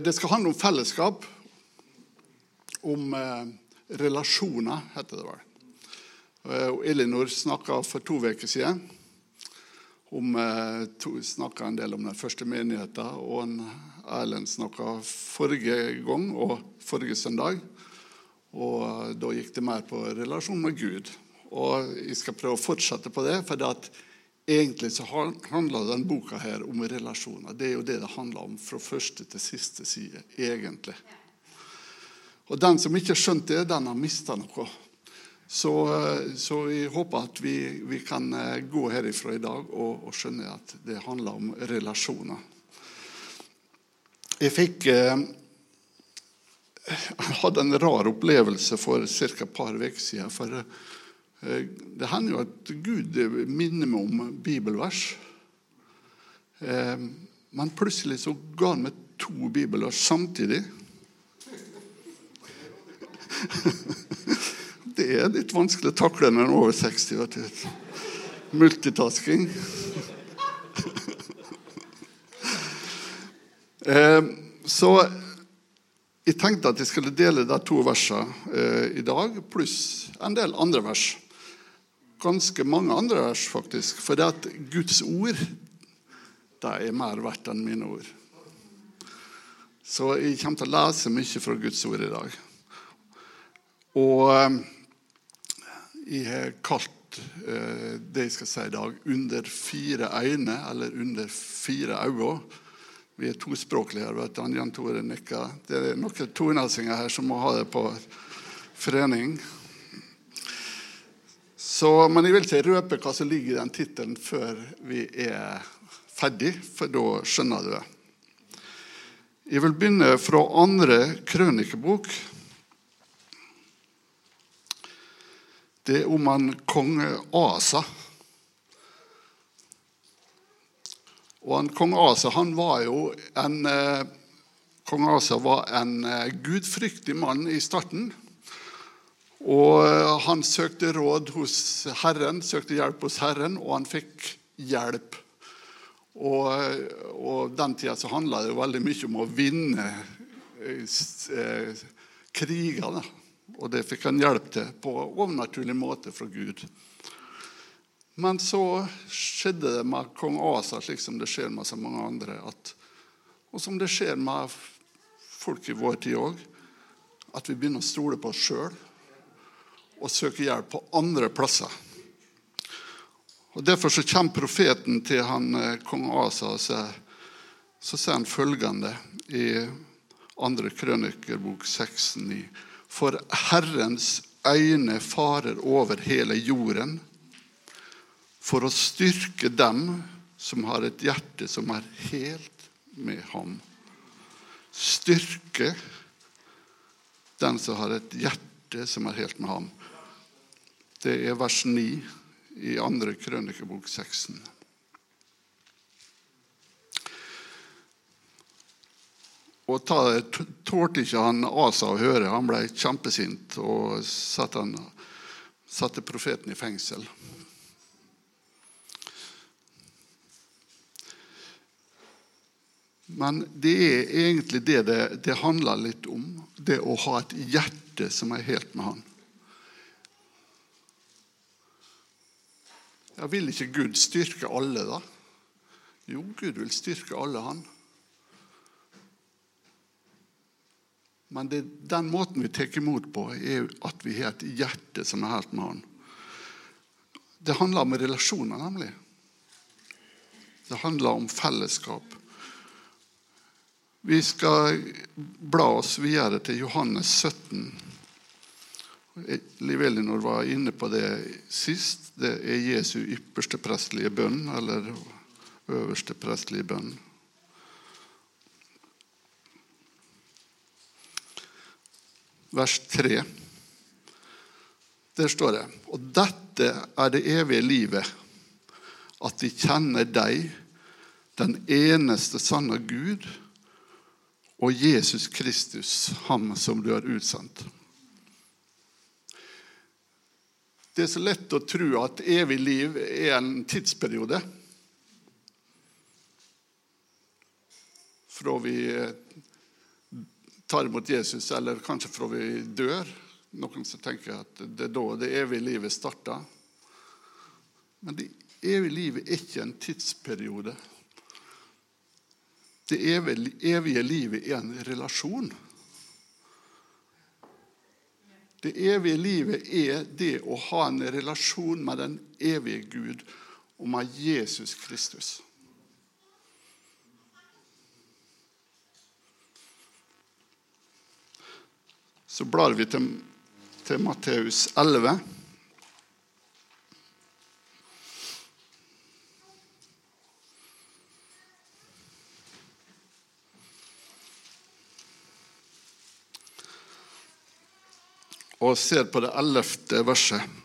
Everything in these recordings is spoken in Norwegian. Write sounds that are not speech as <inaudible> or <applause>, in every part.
Det skal handle om fellesskap, om eh, relasjoner, heter det vel. Eh, og Elinor snakka for to uker siden om, eh, to, en del om den første menigheten. Og en Erlend snakka forrige gang og forrige søndag. Og eh, da gikk det mer på relasjon med Gud. Og jeg skal prøve å fortsette på det. for det at Egentlig så handler denne boka her om relasjoner. Det er jo det det handler om fra første til siste side. egentlig. Og Den som ikke har skjønt det, den har mista noe. Så, så, jeg håper at vi, vi, kan eh, gå herifra i dag og, og, skjønne at det handler om relasjoner. Jeg fikk eh, <laughs> hadde en rar opplevelse for ca. et par uker siden. For eh, det hender jo at Gud minner meg om bibelvers. Men plutselig så ga han meg to bibelvers samtidig. <laughs> Det er litt vanskelig å takle når en er over 60. vet du. Multitasking. <laughs> Eh, så jeg tenkte at jeg skulle dele de to versene eh, i dag, pluss en del andre vers. Ganske mange andre vers, faktisk. For det at Guds ord det er mer verdt enn mine ord. Så jeg kommer til å lese mye fra Guds ord i dag. Og eh, jeg har kalt eh, det jeg skal si i dag, 'Under fire øyne', eller 'Under fire øyne'. Vi er tospråklige her. vet du. Jan Tore nikker. Det er noen tonelsinger her som må ha det på forening. Så, men jeg vil ikke røpe hva som ligger i den tittelen før vi er ferdig, for da skjønner du det. Jeg vil begynne fra andre krønikebok, det er om han kong Asa. Og han, Kong Asa han var jo en eh, Asa var en eh, gudfryktig mann i starten. Og eh, han søkte råd hos Herren, søkte hjelp hos Herren, og han fikk hjelp. Og, eh, og den tida så handla det jo veldig mye om å vinne eh, kriger. Og det fikk han hjelp til på overnaturlig måte fra Gud. Men så skjedde det med kong Asa, slik som det skjer med så mange andre, at, og som det skjer med folk i vår tid òg, at vi begynner å stole på oss sjøl og søke hjelp på andre plasser. Og Derfor så kommer profeten til han, eh, kong Asa og sier, så sier han følgende i 2. Krønikerbok 6,9.: for Herrens øyne farer over hele jorden for å styrke dem som har et hjerte som er helt med ham. Styrke den som har et hjerte som er helt med ham. Det er vers 9 i 2. Krønikebok 16. Og tålte ikke han Asa å høre. Han ble kjempesint og satte, han, satte profeten i fengsel. Men det er egentlig det, det det handler litt om. Det å ha et hjerte som er helt med Han. Jeg vil ikke Gud styrke alle, da? Jo, Gud vil styrke alle, han. Men det, den måten vi tar imot på, er at vi har et hjerte som er helt med Han. Det handler om relasjoner, nemlig. Det handler om fellesskap. Vi skal bla oss videre til Johannes 17. Liv Elinor var inne på det sist. Det er Jesu ypperste prestelige bønn, eller øverste prestelige bønn. vers 3. Der står det Og dette er det evige livet, at de kjenner deg, den eneste sanne Gud, og Jesus Kristus, ham som du har utsendt. Det er så lett å tro at evig liv er en tidsperiode. Fra vi tar imot Jesus, eller kanskje fra vi dør. Noen som tenker at det er da det evige livet starter. Men det evige livet er ikke en tidsperiode. Det evige livet er en relasjon. Det evige livet er det å ha en relasjon med den evige Gud og med Jesus Kristus. Så blar vi til, til Matteus 11. og ser på det ellevte verset.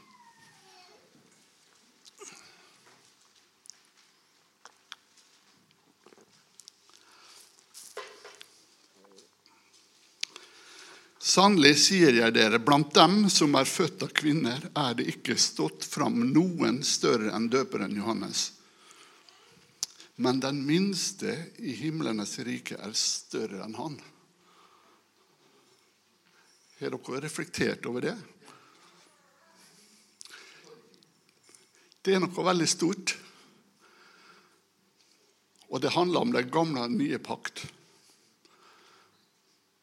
Sannelig sier jeg dere, blant dem som er født av kvinner, er det ikke stått fram noen større enn døperen Johannes. Men den minste i himlenes rike er større enn han. Har dere reflektert over det? Det er noe veldig stort. Og det handler om den gamle og nye pakt.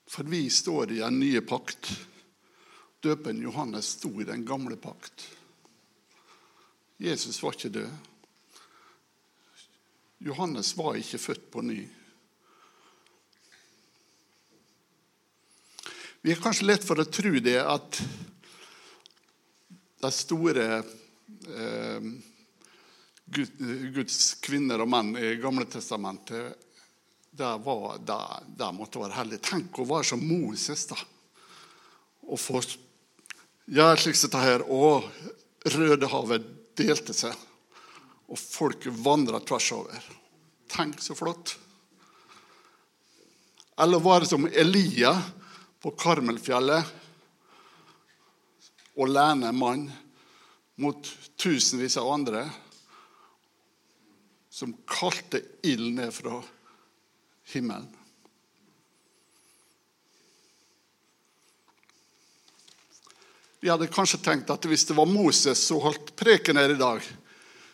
For vi står i den nye pakt. Døpen Johannes sto i den gamle pakt. Jesus var ikke død. Johannes var ikke født på ny. Vi er kanskje lett for å tro det at de store eh, Guds kvinner og menn i Gamle Testamentet der, var, der, der måtte være hellig. Tenk å være som Moses, da. Og få gjøre slik som dette her. Og Rødehavet delte seg, og folket vandra tvers over. Tenk så flott. Eller var det som Elia? På Karmelfjellet og lene mann mot tusenvis av andre som kalte ild ned fra himmelen. Vi hadde kanskje tenkt at hvis det var Moses som holdt preken her i dag,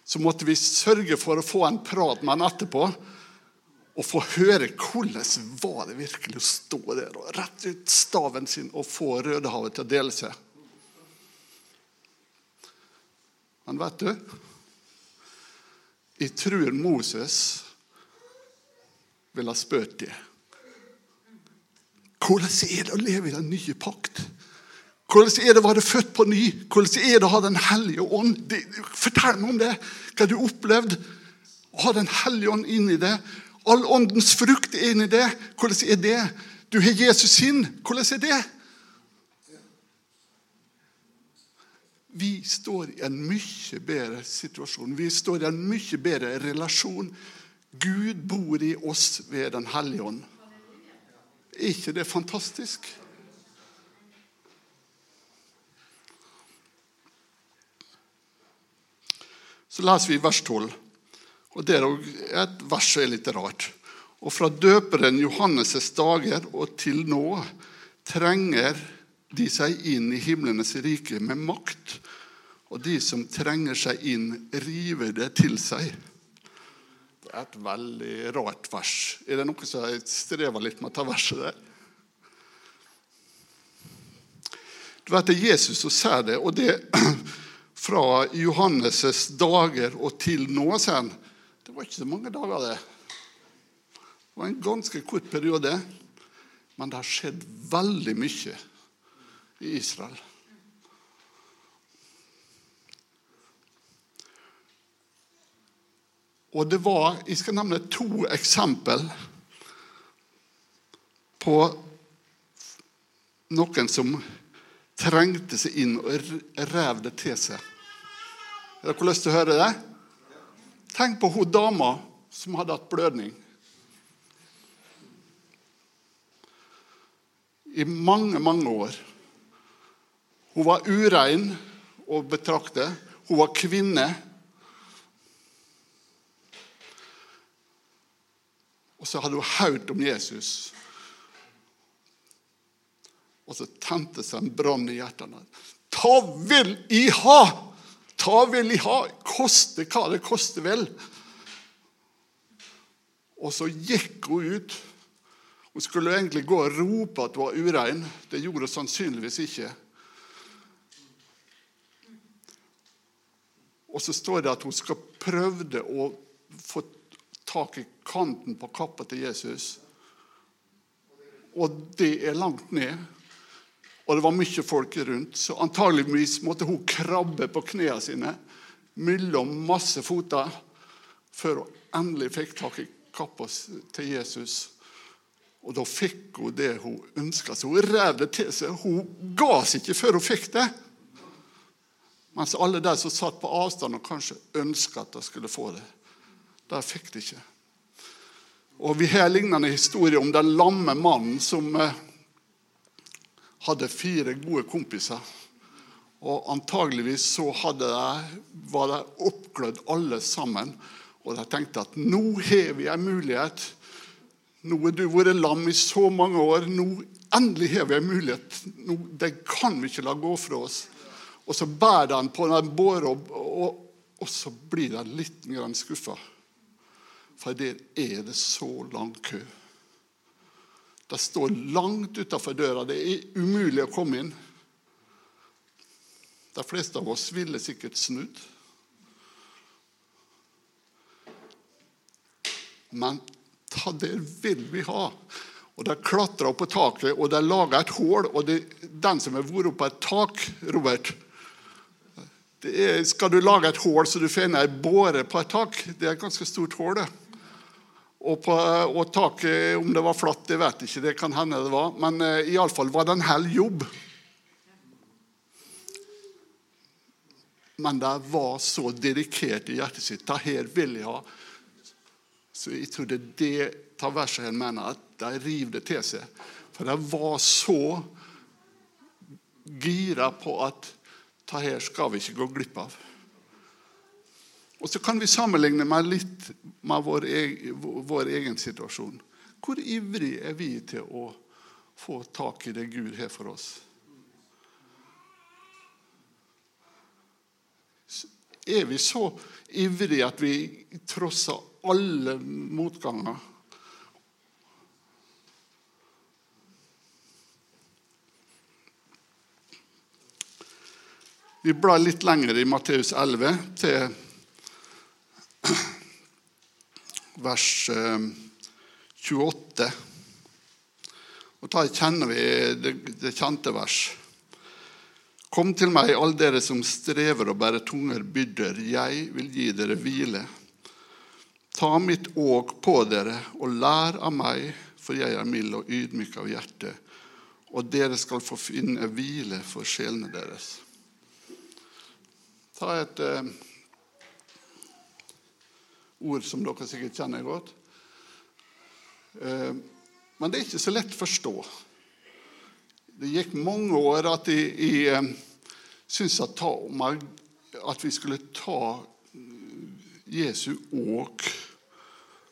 så måtte vi sørge for å få en prat med han etterpå og få høre hvordan var det virkelig å stå der og rette ut staven sin og få Rødehavet til å dele seg. Men vet du Jeg tror Moses ville ha spurt dem. Hvordan er det å leve i den nye pakt? Hvordan er det å være født på ny? Hvordan er det å ha Den hellige ånd? fortell meg om det. Hva du opplevd? Å ha Den hellige ånd inni det All åndens frukt er inni det. Hvordan er det? Du har Jesus sin. Hvordan er det? Vi står i en mye bedre situasjon. Vi står i en mye bedre relasjon. Gud bor i oss ved Den hellige ånd. Er ikke det fantastisk? Så leser vi vers 12. Og Det er et vers som er litt rart. Og fra døperen Johannes' dager og til nå trenger de seg inn i himlenes rike med makt. Og de som trenger seg inn, river det til seg. Det er et veldig rart vers. Er det noe som jeg strever litt med å ta verset der? Du vet, Det er Jesus som sier det, og det <clears throat> fra Johannes' dager og til nå. sier han, det var ikke så mange dager, det. Det var en ganske kort periode. Men det har skjedd veldig mye i Israel. Og det var Jeg skal nevne to eksempel på noen som trengte seg inn og rev det til seg. Har dere lyst til å høre det? Tenk på hun dama som hadde hatt blødning. I mange, mange år. Hun var urein å betrakte. Hun var kvinne. Og så hadde hun hørt om Jesus. Og så tente seg en brann i hjertene. Ta vil i ha! Ta vil i ha! Koste hva det koste vel. Og så gikk hun ut. Hun skulle egentlig gå og rope at hun var urein. Det gjorde hun sannsynligvis ikke. Og så står det at hun skal prøvde å få tak i kanten på kappa til Jesus. Og det er langt ned. Og det var mye folk rundt, så antageligvis måtte hun krabbe på knærne sine mellom masse føtter før hun endelig fikk tak i kappa til Jesus. Og da fikk hun det hun ønska seg. Hun rev det til seg. Hun ga seg ikke før hun fikk det. Mens alle de som satt på avstand og kanskje ønska at de skulle få det, der fikk de ikke. Og Vi har en lignende historie om den lamme mannen som eh, hadde fire gode kompiser. Og Antageligvis så de, var de oppglødd alle sammen. Og de tenkte at nå har vi en mulighet. Nå har du vært lam i så mange år. Nå endelig har vi en mulighet. Nå, det kan vi ikke la gå fra oss. Og så bærer de på den båra, og, og, og, så blir de litt skuffa. For der er det så lang kø. De står langt utafor døra. Det er umulig å komme inn. De fleste av oss ville sikkert snudd. Men ta det vil vi ha. Og De klatrer opp på taket og de lager et hull. Og det, den som har vært på et tak, Robert er, Skal du lage et hull så du finner ei båre på et tak, det er et ganske stort hull. Og, på, og taket, om det var flatt, det vet jeg ikke. Det kan hende det var. Men uh, iallfall var det en hel jobb. Men de var så dedikert i hjertet sitt. Det her vil jeg ha. Så jeg tror det er det her mener, at de river det til seg. For de var så gira på at det her skal vi ikke gå glipp av. Og Så kan vi sammenligne med litt med vår, egen, vår egen situasjon. Hvor ivrig er vi til å få tak i det Gud har for oss? Er vi så ivrige at vi trosser alle motganger? Vi blar litt lenger i Matteus 11, til vers 28. Eh, Og Da kjenner vi det, det kjente vers. Kom til meg, alle dere som strever og bærer tunger byrder. Jeg vil gi dere hvile. Ta mitt åk på dere og lær av meg, for jeg er mild og ydmyk av hjerte. Og dere skal få finne hvile for sjelene deres. Ta et eh, ord som dere sikkert kjenner godt. Eh, men det er ikke så lett å forstå. Det gikk mange år at jeg, jeg eh, syntes at, at, vi skulle ta Jesu åk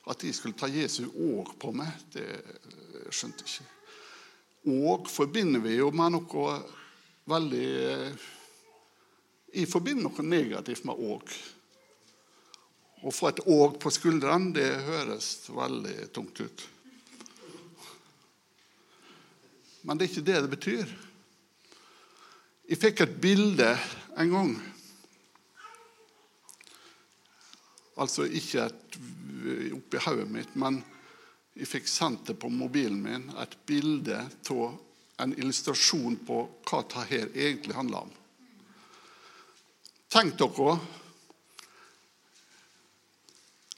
At de skulle ta Jesu åk på meg, det skjønte jeg ikke. Åk forbinder vi jo med noe veldig eh, Jeg forbinder noe negativt med åk. Å få et åg på skuldrene, det høres veldig tungt ut. Men det er ikke det det betyr. Jeg fikk et bilde en gang. Altså ikke et, oppi hodet mitt, men jeg fikk sendt det på mobilen min et bilde av en illustrasjon på hva dette egentlig handler om. Tenk dere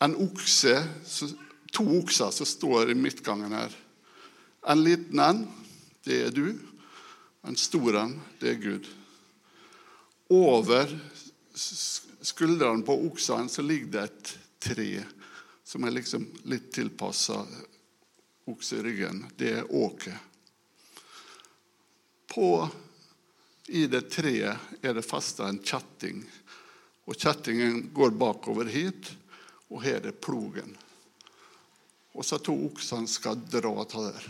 en okse, to okser som står i midtgangen her. En liten en, det er du. En stor en, det er Gud. Over skuldrene på oksene så ligger det et tre som er liksom litt tilpassa okseryggen. Det er åket. I det treet er det festa en kjetting. Og kjettingen går bakover hit og her er plogen. Og så to oksene skal dra av der.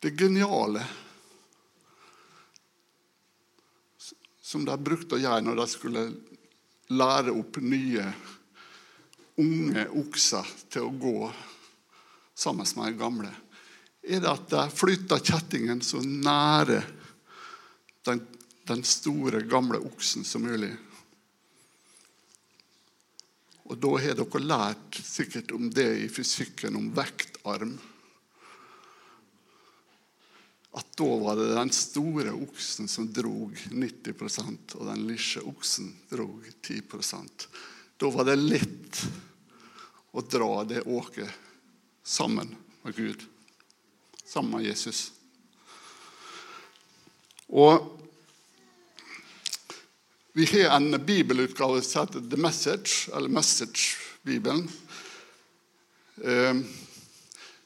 Det geniale som de brukte å gjøre når de skulle lære opp nye unge okser til å gå sammen med de gamle, er det at de flytta kjettingen så nære den, den store, gamle oksen som mulig. Og da har dere lært sikkert om det i fysikken, om vektarm. At da var det den store oksen som drog 90% og den lille oksen drog 10% Da var det lett å dra det åket sammen med Gud, sammen med Jesus. Og vi har en bibelutgave som heter The Message, eller Message-bibelen. Eh,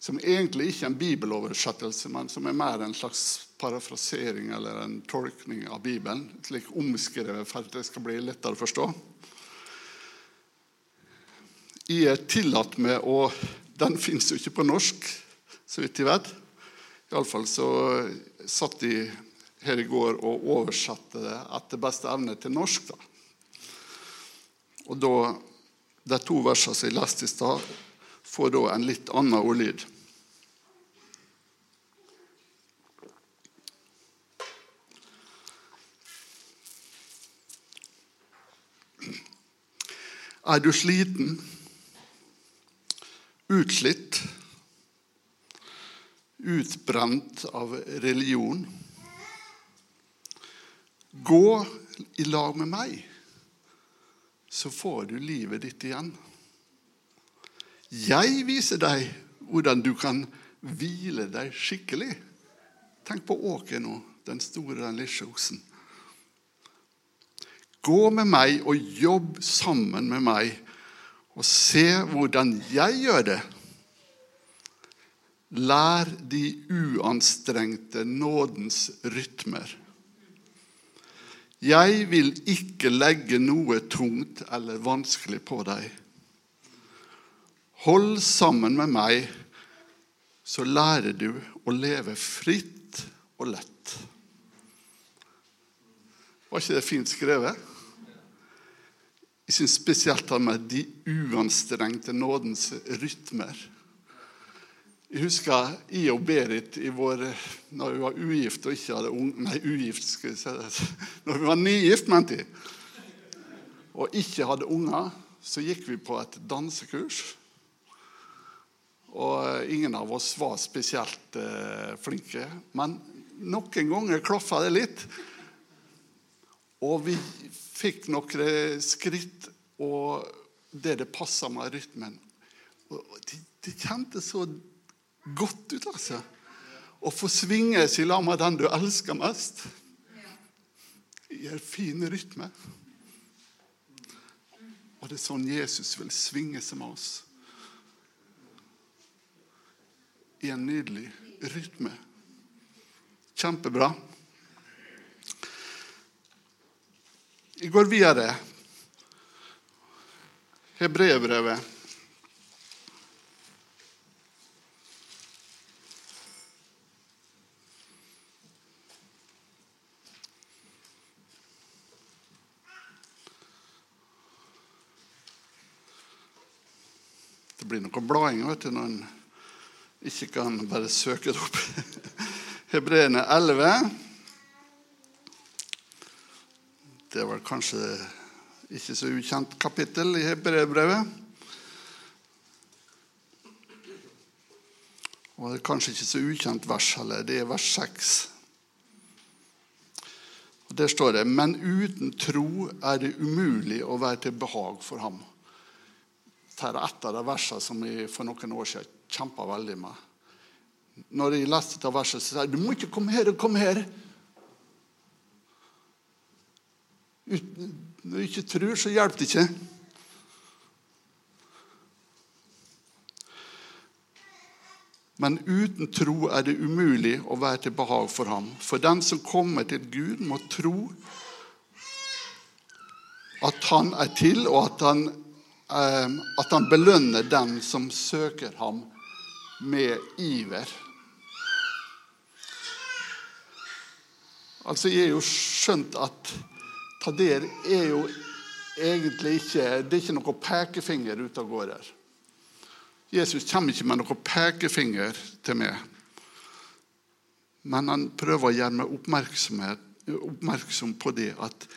som egentlig ikke er en bibeloversettelse, men som er mer en slags parafrasering eller en tolkning av Bibelen. Slik omskrevet for at det skal bli lettere å forstå. Jeg er tillatt med å Den fins jo ikke på norsk, så vidt jeg vet. Iallfall så satt de her i går og oversatte det etter beste evne til norsk. Da. Og da, De to versene som jeg leste i stad, får da en litt annen ordlyd. Er du sliten, utslitt, utbrent av religion? Gå i lag med meg, så får du livet ditt igjen. Jeg viser deg hvordan du kan hvile deg skikkelig. Tenk på Åke nå, den store, den lille oksen. Gå med meg og jobb sammen med meg, og se hvordan jeg gjør det. Lær de uanstrengte nådens rytmer. Jeg vil ikke legge noe tungt eller vanskelig på deg. Hold sammen med meg, så lærer du å leve fritt og lett. Var ikke det fint skrevet? Jeg syns spesielt det med de uanstrengte nådens rytmer. Jeg husker jeg og Berit i vår, når vi var ugift og ikke hadde unge Nei, ugift, skal jeg si. <laughs> Når vi var nygift, mente jeg. Og ikke hadde unger, så gikk vi på et dansekurs. Og ingen av oss var spesielt eh, flinke. Men noen ganger klaffa det litt. Og vi fikk noen skritt, og det det passa med rytmen. Og det, det kjentes så godt ut, altså. Å få svinge seg sammen med den du elsker mest. I en fin rytme. Og det er sånn Jesus vil svinge seg med oss. I en nydelig rytme. Kjempebra. Jeg går videre. Hebreerbrevet. Blir noe blading vet du, når en ikke kan bare søke det opp. <laughs> Hebreerne 11. Det vel kanskje ikke så ukjent kapittel i hebreerbrevet. Og det er kanskje ikke så ukjent vers heller. Det er vers 6. Og Der står det Men uten tro er det umulig å være til behag for ham. Dette er et av de versene som jeg for noen år siden kjempa veldig med. Når jeg leste dette verset, så sa jeg du må ikke komme her og komme her. Når du ikke tror, så hjelper det ikke. Men uten tro er det umulig å være til behag for ham. For den som kommer til Gud, må tro at han er til, og at han at han belønner den som søker ham med iver. Altså, Jeg har jo skjønt at Tader er jo egentlig ikke Det er ikke noe pekefinger ute og går her. Jesus kommer ikke med noe pekefinger til meg. Men han prøver å gjøre meg oppmerksom på det at,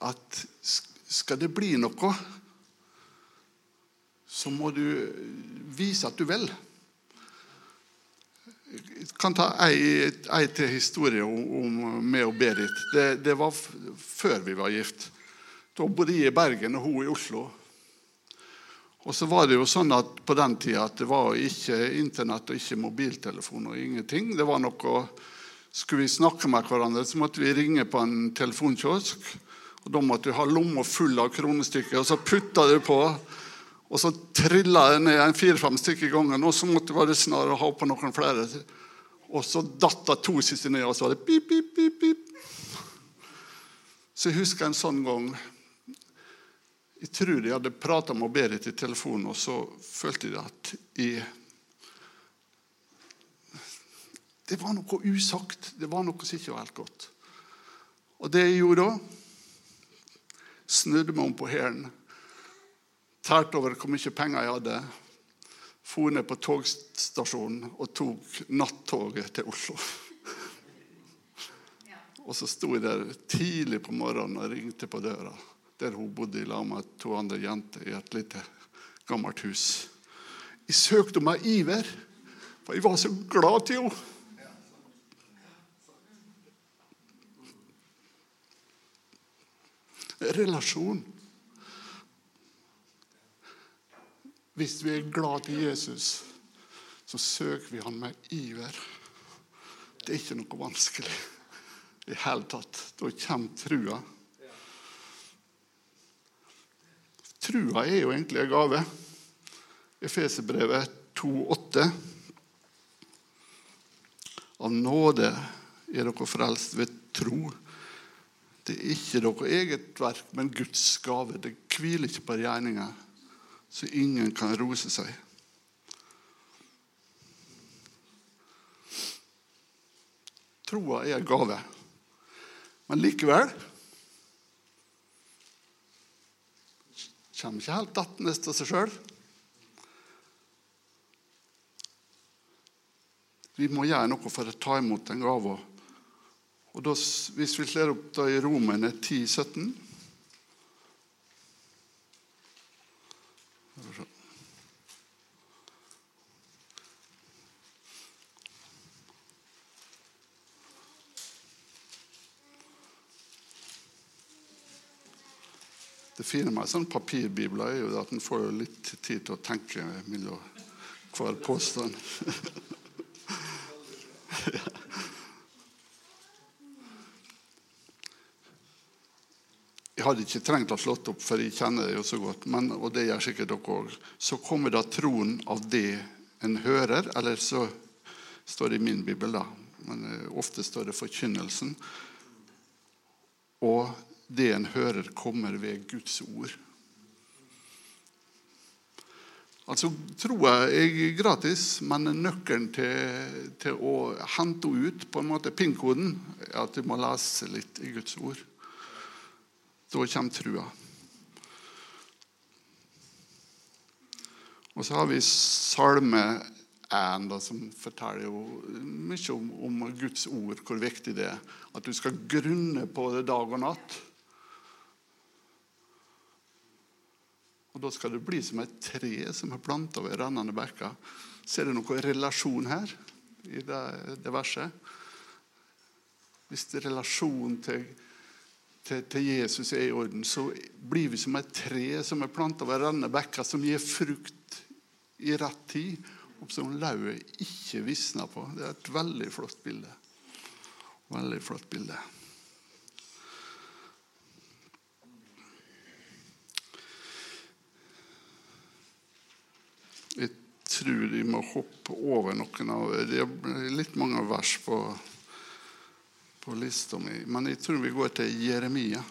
at skal det bli noe, så må du vise at du vil. Jeg kan ta ei til historie om, om meg og Berit. Det, det var før vi var gift. Da bodde jeg i Bergen og hun i Oslo. Og så var det jo sånn at På den tida at det var ikke Internett og ikke mobiltelefon og ingenting. Det var noe, Skulle vi snakke med hverandre, så måtte vi ringe på en telefonkiosk. og Da måtte du ha lomma full av kronestykker, og så putta du på. Og så trilla jeg ned en fire-fem stykker i gangen, og så måtte jeg være snarere ha på noen flere. Og så datt det to siste ned, og så var det pip, pip, pip, pip. Så jeg husker en sånn gang jeg tror jeg hadde prata med Berit i telefonen, og så følte jeg at jeg Det var noe usagt. Det var noe som ikke var helt godt. Og det jeg gjorde da, snudde meg om på hælen, tærte over hvor mye penger jeg hadde, for ned på togstasjonen og tok nattoget til Oslo. Og så sto jeg der tidlig på morgenen og ringte på døra der hun bodde i lag med to andre jenter i et lite, gammelt hus. Jeg søkte om ei iver, for jeg var så glad til henne. Relasjon. Hvis vi er glad til Jesus, så søker vi han med iver. Det er ikke noe vanskelig i det hele tatt. Da kommer trua. Trua er jo egentlig en gave. Efeserbrevet 2,8. Av nåde er dere frelst ved tro. Det er ikke deres eget verk, men Guds gave. Det hviler ikke på gjerninger, så ingen kan rose seg. Troa er en gave. Men likevel kommer ikke helt dattende av seg sjøl. Vi må gjøre noe for å ta imot den gava. Og da, Hvis vi slår opp da i Romerne 10, 17 Det fine med sånn papirbibler er jo at en får litt tid til å tenke mellom hver påstand. <laughs> Jeg hadde ikke trengt å ha slått opp, for jeg kjenner det jo så godt. Men, og det gjør sikkert dere òg. Så kommer da troen av det en hører, eller så står det i min bibel, da. Men eh, ofte står det forkynnelsen. Og det en hører, kommer ved Guds ord. Altså, Troa er gratis, men nøkkelen til, til, å hente ut på en måte pinnkoden er at du må lese litt i Guds ord. Da kommer trua. Og så har vi Salme 1, da, som forteller jo mye om, om Guds ord, hvor viktig det er. At du skal grunne på det dag og natt. Og Da skal det bli som et tre som er planta ved rennende bekker. Ser du noen relasjon her i det, det verset? Hvis relasjonen til, til, til, Jesus er i orden, så blir vi som et tre som er planta ved rennende bekker, som gir frukt i rett tid, og som lauvet ikke visner på. Det er et veldig flott bilde. Veldig flott bilde. Jeg tror de må hoppe over noen av Det er litt mange vers på, på lista mi, men jeg tror vi går til Jeremia.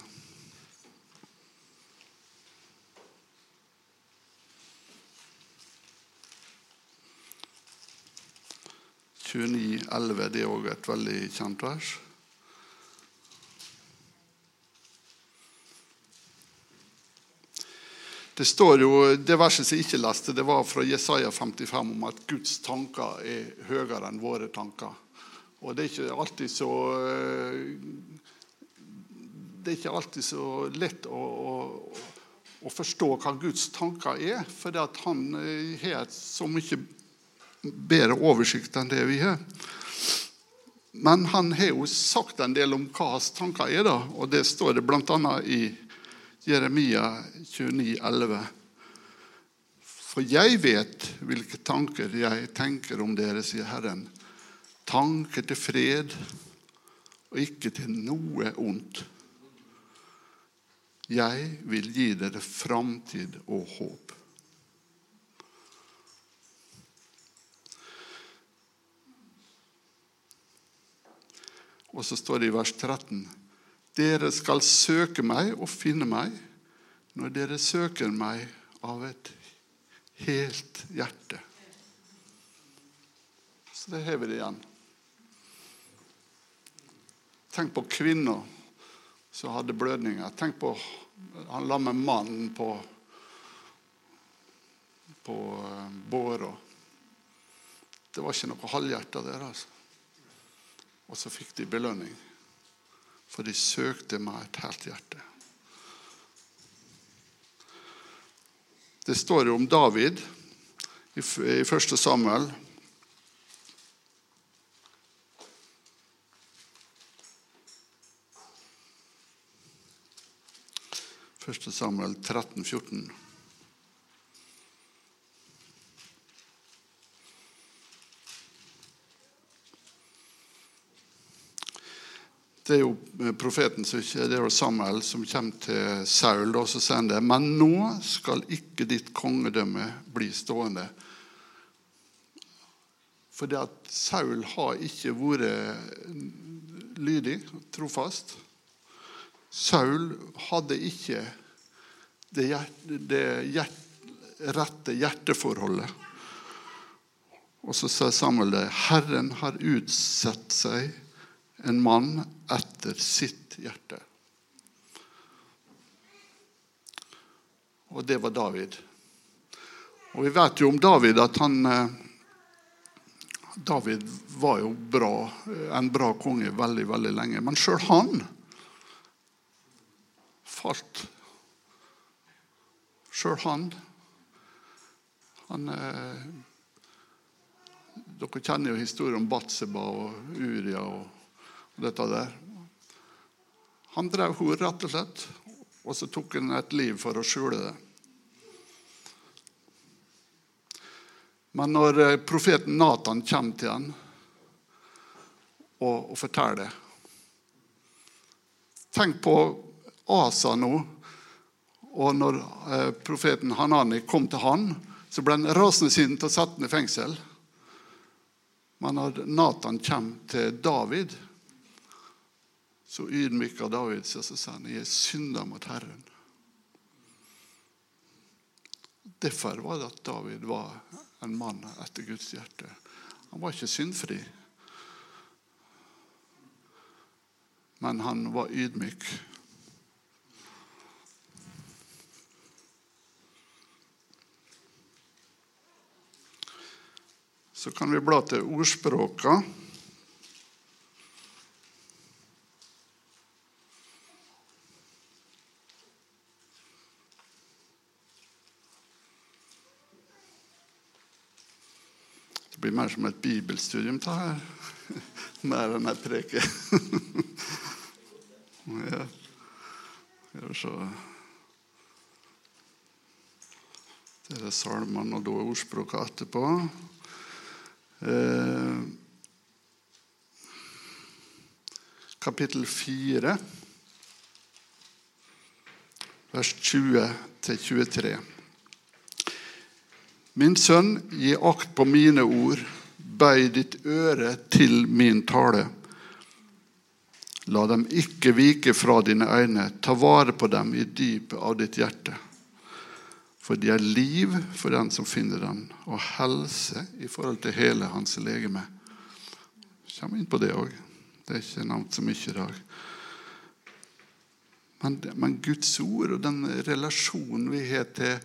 «29.11», det er òg et veldig kjent vers. Det står jo, det verset som jeg ikke leste, det var fra Jesaja 55 om at Guds tanker er høyere enn våre tanker. Og det er ikke alltid så eh, Det er ikke alltid så lett å, å, å forstå hva Guds tanker er, for han eh, har så mye bedre oversikt enn det vi har. Men han har jo sagt en del om hva hans tanker er, da, og det står det bl.a. i Jeremia 29, 11. For jeg vet hvilke tanker jeg tenker om dere, sier Herren. Tanker til fred og ikke til noe ondt. Jeg vil gi dere framtid og håp. Og så står det i vers 13.: Dere skal søke meg og finne meg når dere søker meg av et helt hjerte. Så det vi det igjen. Tenk på kvinner som hadde blødninger. Tenk på han lamme mannen på, på eh, båra. Det var ikke noe halvhjerta der. altså. Og så fikk de belønning, for de søkte med et helt hjerte. Det står jo om David i 1. Samuel. Første Samuel 13, 14. Det er jo profeten det er jo Samuel som kommer til Saul og så sier han det. Men nå skal ikke ditt kongedømme bli stående. Fordi at Saul har ikke vært lydig, trofast. Saul hadde ikke det, hjert, rette hjerteforholdet. Og så sa Samuel det. Herren har utsett seg en mann etter sitt hjerte. Og det var David. Og vi vet jo om David at han eh, David var jo bra, en bra konge veldig, veldig lenge. Men sjøl han falt. Sjøl han Han eh, Dere kjenner jo historien om Batseba og Uria og dette der. Han drev henne rett og slett, og så tok han et liv for å skjule det. Men når eh, profeten Natan kommer til ham og, og forteller Tenk på Asa nå. Og når eh, profeten Hanani kom til han, så ble han rasende sint og satt ham i fengsel. Men når Natan kommer til David så ydmyker David seg og sa han, jeg er synda mot Herren. Derfor var det at David var en mann etter Guds hjerte. Han var ikke syndfri, men han var ydmyk. Så kan vi bla til ordspråka. Det blir mer som et bibelstudium det her. <laughs> mer enn ei preke. <laughs> ja. Det er salmene og da ordspråkene etterpå. Eh, kapittel 4, vers 20-23. Min sønn, gi akt på mine ord, bøy ditt øre til min tale. La dem ikke vike fra dine øyne, ta vare på dem i dypet av ditt hjerte. For de er liv for den som finner den, og helse i forhold til hele hans legeme. Kommer inn på det òg. Det er ikke nevnt så mye i dag. Men, men, Guds ord og den relasjonen vi har til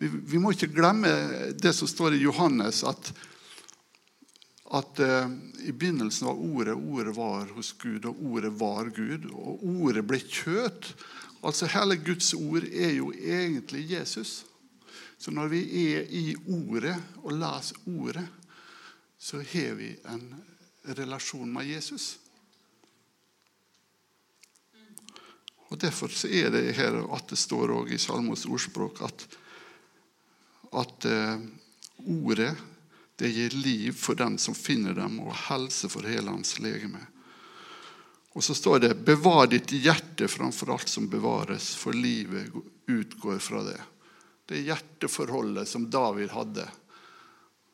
vi, vi, må ikke glemme det som står i Johannes, at, at uh, i begynnelsen var Ordet, Ordet var hos Gud, og Ordet var Gud. Og Ordet ble kjøtt. Altså Hele Guds ord er jo egentlig Jesus. Så når vi er i Ordet og leser Ordet, så har vi en relasjon med Jesus. Og Derfor er det her at det står også i Salmos ordspråk at, at eh, ordet det gir liv for den som finner dem, og helse for hele hans legeme. Og så står det 'bevar ditt hjerte framfor alt som bevares, for livet utgår fra det'. Det hjerteforholdet som David hadde,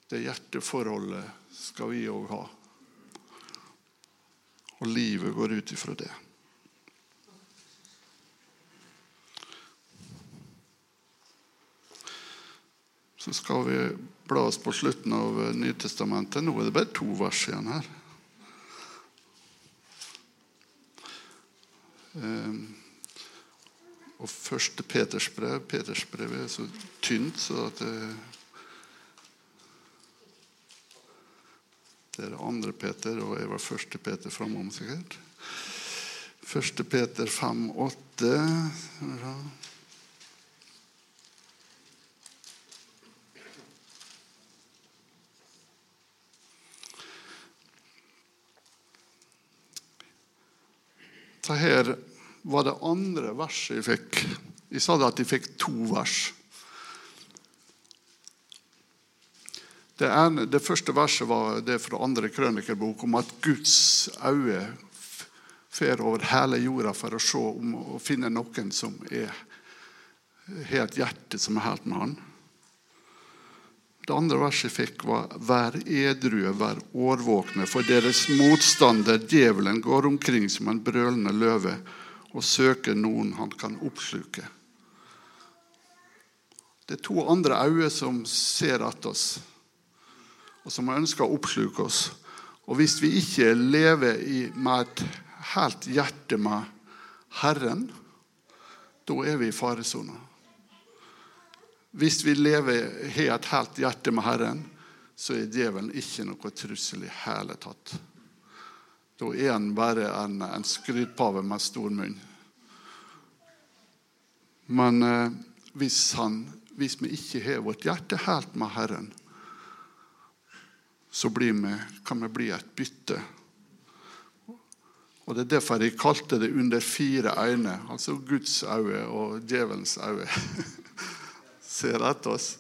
det hjerteforholdet skal vi òg ha. Og livet går ut ifra det. Så skal vi bla oss på slutten av Nytestamentet. Nå er det bare to vers igjen her. Og første Peters brev Peters brev er så tynt så at det, det er andre Peter, og jeg var første Peter framom, sikkert. Første Peter 5, 8 Så her var det andre verset jeg fikk. Jeg sa det at jeg fikk to vers. Det, ene, det første verset var det fra andre krønikerbok om at Guds øye fer over hele jorda for å se om å finne noen som er, har et hjerte som er helt med han. Det andre verset jeg fikk, var Vær edrue, vær årvåkne, for deres motstander, djevelen, går omkring som en brølende løve og søker noen han kan oppsluke. Det er to andre øyne som ser etter oss, og som ønsker å oppsluke oss. Og hvis vi ikke lever med et helt hjerte med Herren, da er vi i faresona. Hvis vi lever, har et helt hjerte med Herren, så er djevelen ikke noe trussel i hele tatt. Da er han bare en, en skrytpave med stor munn. Men eh, hvis, han, hvis, vi ikke har vårt hjerte helt med Herren, så vi, kan vi bli et bytte. Og Det er derfor jeg kalte det 'under fire øyne', altså Guds øyne og djevelens øyne. <laughs> ser etter oss.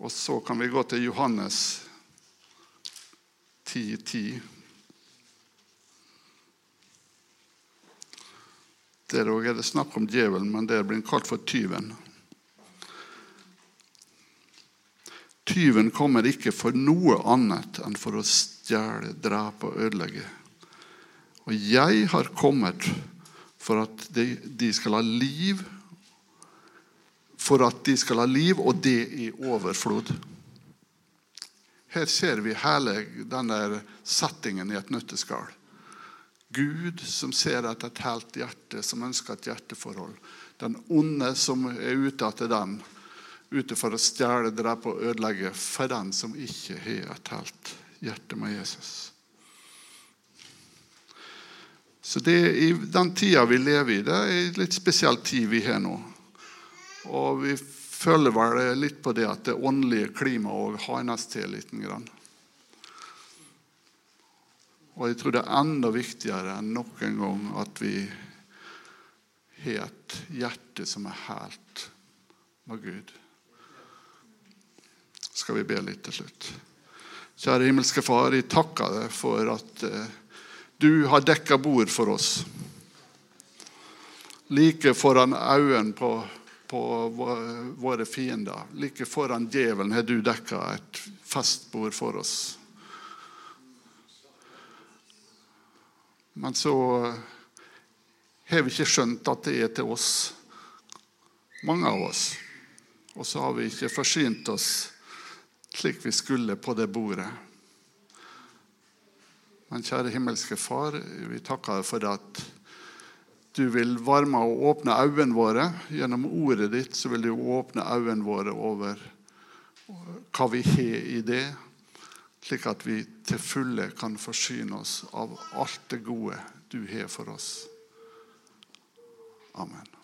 Og så kan vi gå til Johannes 10.10. 10. Der òg er det snakk om djevelen, men der blir han kalt for tyven. Tyven kommer ikke for noe annet enn for å stjele, drepe og ødelegge. Og jeg har kommet for at de, de, skal ha liv For at de skal ha liv, og det i overflod. Her ser vi hele denne settingen i et nøtteskall. Gud som ser etter et helt hjerte, som ønsker et hjerteforhold. Den onde som er ute etter den, ute for å stjele, drepe og ødelegge for den som ikke har et helt hjerte med Jesus. Så det den tida vi lever i, det er en litt spesiell tid vi har nå. Og vi føler vel litt på det at det åndelige klimaet òg hardnes til litt. Grann. Og jeg tror det er enda viktigere enn noen gang at vi har et hjerte som er helt med Gud. Skal vi be litt til slutt. Kjære himmelske Far, jeg takker deg for at eh, du har dekka bord for oss. Like foran øynene på, på, våre fiender, like foran djevelen, har du dekka et festbord for oss. Men så har vi ikke skjønt at det er til oss, mange av oss. Og så har vi ikke forsynt oss slik vi skulle på det bordet. Men kjære himmelske Far, vi takker deg for at du vil varme og åpne øynene våre. Gjennom ordet ditt så vil du åpne øynene våre over hva vi har i det, slik at vi til fulle kan forsyne oss av alt det gode du har for oss. Amen.